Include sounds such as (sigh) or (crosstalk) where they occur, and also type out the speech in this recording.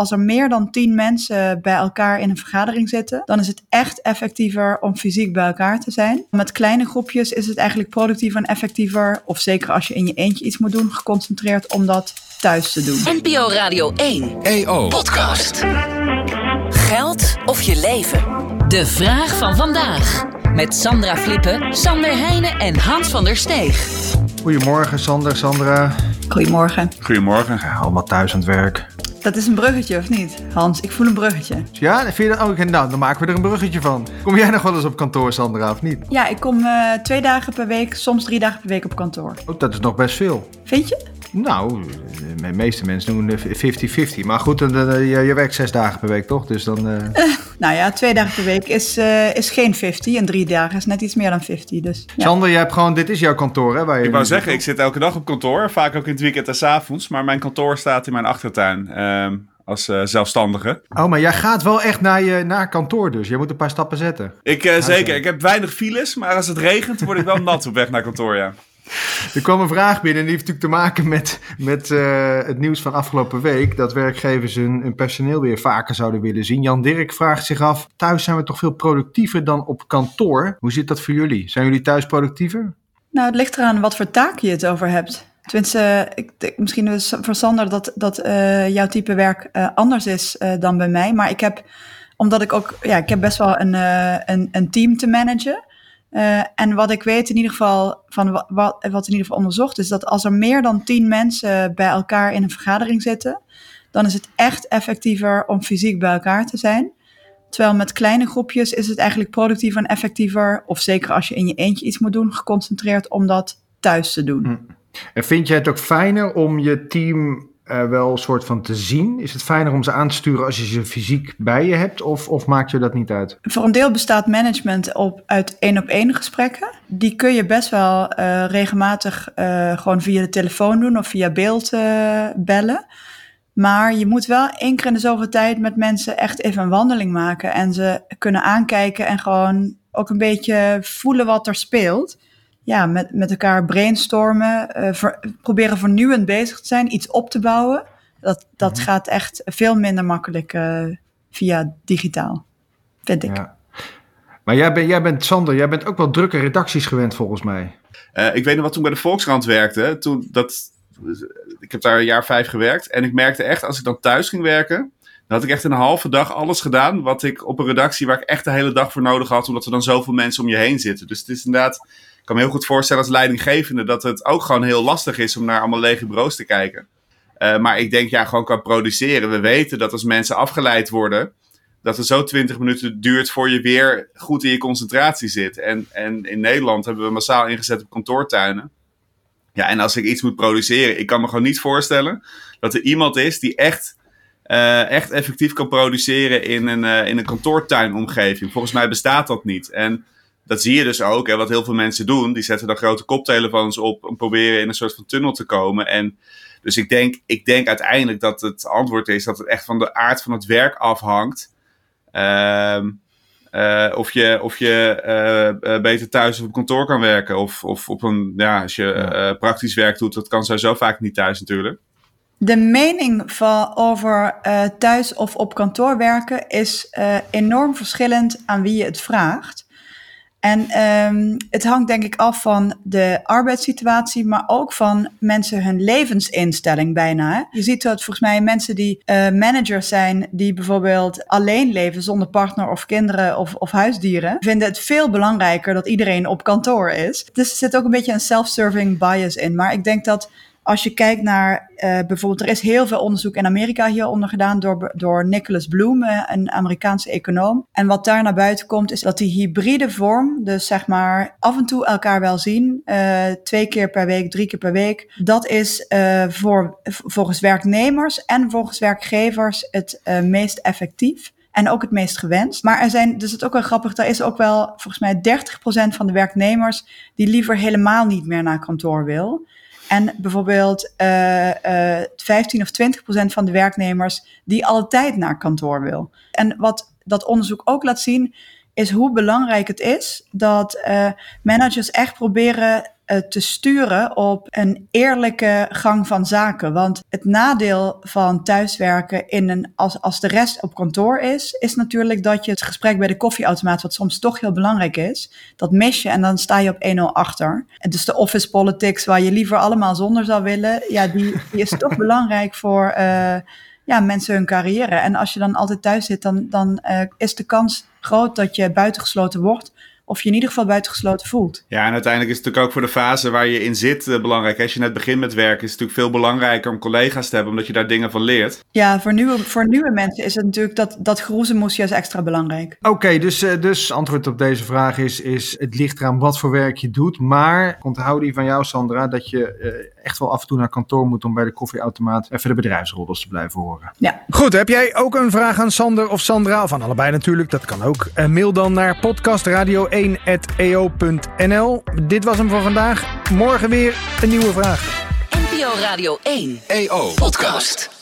als er meer dan tien mensen bij elkaar in een vergadering zitten, dan is het echt effectiever om fysiek bij elkaar te zijn. Met kleine groepjes is het eigenlijk productiever en effectiever, of zeker als je in je eentje iets moet doen, geconcentreerd om dat thuis te doen. NPO Radio 1. EO. Podcast. Geld of je leven? De vraag van vandaag. Met Sandra Flippen, Sander Heijnen en Hans van der Steeg. Goedemorgen Sander, Sandra. Goedemorgen. Goedemorgen. Ja, allemaal thuis aan het werk. Dat is een bruggetje, of niet? Hans, ik voel een bruggetje. Ja, vind je dat? Oh, nou, dan maken we er een bruggetje van. Kom jij nog wel eens op kantoor, Sandra, of niet? Ja, ik kom eh, twee dagen per week, soms drie dagen per week op kantoor. Oh, dat is nog best veel. Vind je? Nou, de meeste mensen doen eh, 50-50. Maar goed, je, werkt zes dagen per week, toch? Dus dan... eh, (laughs) Nou ja, twee dagen per week is, eh, is geen 50 en drie dagen is net iets meer dan 50. Dus ja. Sander, jij hebt gewoon... Dit is jouw kantoor, hè? Waar je Ik wou zeggen, ik zit. zit elke dag op kantoor. Vaak ook in het weekend en 's avonds. Maar mijn kantoor staat in mijn achtertuin. ehm, als eh, zelfstandige. Oh, maar jij gaat wel echt naar je naar kantoor dus. Je moet een paar stappen zetten. Ik, eh, zeker, ik heb weinig files. Maar als het regent, word ik wel nat op weg naar kantoor, ja. (laughs) Er kwam een vraag binnen en die heeft natuurlijk te maken met, met eh, het nieuws van afgelopen week. Dat werkgevers hun, personeel weer vaker zouden willen zien. Jan Dirk vraagt zich af, thuis zijn we toch veel productiever dan op kantoor? Hoe zit dat voor jullie? Zijn jullie thuis productiever? Nou, het ligt eraan wat voor taak je het over hebt. Tenminste, ik, misschien is voor Sander dat, dat eh, jouw type werk eh, anders is dan bij mij. Maar ik heb, omdat ik ook, ja, ik heb best wel een, een, een team te managen. Eh, en wat ik weet in ieder geval, van wat, wat, in ieder geval onderzocht is, dat als er meer dan tien mensen bij elkaar in een vergadering zitten, dan is het echt effectiever om fysiek bij elkaar te zijn. Terwijl met kleine groepjes is het eigenlijk productiever en effectiever, of zeker als je in je eentje iets moet doen, geconcentreerd om dat thuis te doen. En vind jij het ook fijner om je team eh, wel een soort van te zien? Is het fijner om ze aan te sturen als je ze fysiek bij je hebt? Of, of maakt je dat niet uit? Voor een deel bestaat management op, uit één op één gesprekken. Die kun je best wel eh, regelmatig eh, gewoon via de telefoon doen of via beeld bellen. Maar je moet wel één keer in de zoveel tijd met mensen echt even een wandeling maken. En ze kunnen aankijken en gewoon ook een beetje voelen wat er speelt. Ja, met, met elkaar brainstormen, eh, ver- proberen vernieuwend bezig te zijn, iets op te bouwen. Dat, dat gaat echt veel minder makkelijk eh, via digitaal, vind ik. Ja. Maar jij, bent jij bent, Sander, jij bent ook wel drukke redacties gewend volgens mij. Eh, ik weet nog wat toen bij de Volkskrant werkte. Toen dat, ik heb daar een jaar vijf gewerkt. En ik merkte echt, als ik dan thuis ging werken... dan had ik echt een halve dag alles gedaan... wat ik op een redactie waar ik echt de hele dag voor nodig had... omdat er dan zoveel mensen om je heen zitten. Dus het is inderdaad... Ik kan me heel goed voorstellen als leidinggevende... dat het ook gewoon heel lastig is om naar allemaal lege bureaus te kijken. Eh, maar ik denk, ja, gewoon kan produceren. We weten dat als mensen afgeleid worden... dat het zo 20 minuten duurt voor je weer goed in je concentratie zit. En, en in Nederland hebben we massaal ingezet op kantoortuinen. Ja, en als ik iets moet produceren, ik kan me gewoon niet voorstellen dat er iemand is die echt, eh, echt effectief kan produceren in een, eh, in een kantoortuinomgeving. Volgens mij bestaat dat niet. En dat zie je dus ook, hè, wat heel veel mensen doen. Die zetten dan grote koptelefoons op en proberen in een soort van tunnel te komen. En dus ik denk, ik denk uiteindelijk dat het antwoord is dat het echt van de aard van het werk afhangt. Ehm, eh, of je, of je eh, eh, beter thuis of op kantoor kan werken. Of, of op een, ja, als je praktisch werk doet, dat kan sowieso vaak niet thuis natuurlijk. De mening van, over thuis of op kantoor werken is enorm verschillend aan wie je het vraagt. En ehm, het hangt denk ik af van de arbeidssituatie, maar ook van mensen hun levensinstelling bijna. Je ziet dat volgens mij mensen die eh, managers zijn, die bijvoorbeeld alleen leven zonder partner of kinderen of, of huisdieren, vinden het veel belangrijker dat iedereen op kantoor is. Dus er zit ook een beetje een self-serving bias in. Maar ik denk dat als je kijkt naar eh, bijvoorbeeld, er is heel veel onderzoek in Amerika hieronder gedaan door, door Nicholas Bloom, eh, een Amerikaanse econoom. En wat daar naar buiten komt, is dat die hybride vorm, dus zeg maar af en toe elkaar wel zien, eh, twee keer per week, drie keer per week, dat is voor, volgens werknemers en volgens werkgevers het meest effectief. En ook het meest gewenst. Maar er zijn, dus het is ook wel grappig, er is ook wel volgens mij 30% van de werknemers die liever helemaal niet meer naar kantoor wil. En bijvoorbeeld eh, eh, 15 of 20 procent van de werknemers die altijd naar kantoor wil. En wat dat onderzoek ook laat zien, is hoe belangrijk het is dat uh, managers echt proberen uh, te sturen op een eerlijke gang van zaken. Want het nadeel van thuiswerken in een, als, als de rest op kantoor is, is natuurlijk dat je het gesprek bij de koffieautomaat, wat soms toch heel belangrijk is, dat mis je en dan sta je op 1-0 achter. En dus de office politics, waar je liever allemaal zonder zou willen, ja, die, is toch (laughs) belangrijk voor. Uh, ja, mensen hun carrière. En als je dan altijd thuis zit, dan, dan uh, is de kans groot dat je buitengesloten wordt of je in ieder geval buitengesloten voelt. Ja, en uiteindelijk is het natuurlijk ook voor de fase waar je in zit uh, belangrijk. Als je net begint met werken, is het natuurlijk veel belangrijker om collega's te hebben, omdat je daar dingen van leert. Ja, voor nieuwe, voor nieuwe mensen is het natuurlijk dat, dat groezemoes juist extra belangrijk. Oké, okay, dus, uh, dus antwoord op deze vraag is, is: het ligt eraan wat voor werk je doet. Maar onthoud die van jou, Sandra, dat je uh, echt wel af en toe naar kantoor moet om bij de koffieautomaat even de bedrijfsroddels te blijven horen. Ja. Goed, heb jij ook een vraag aan Sander of Sandra, of aan allebei natuurlijk, dat kan ook. mail dan naar podcastradio1.eo.nl. Dit was hem voor vandaag. Morgen weer een nieuwe vraag. NPO Radio 1 EO Podcast.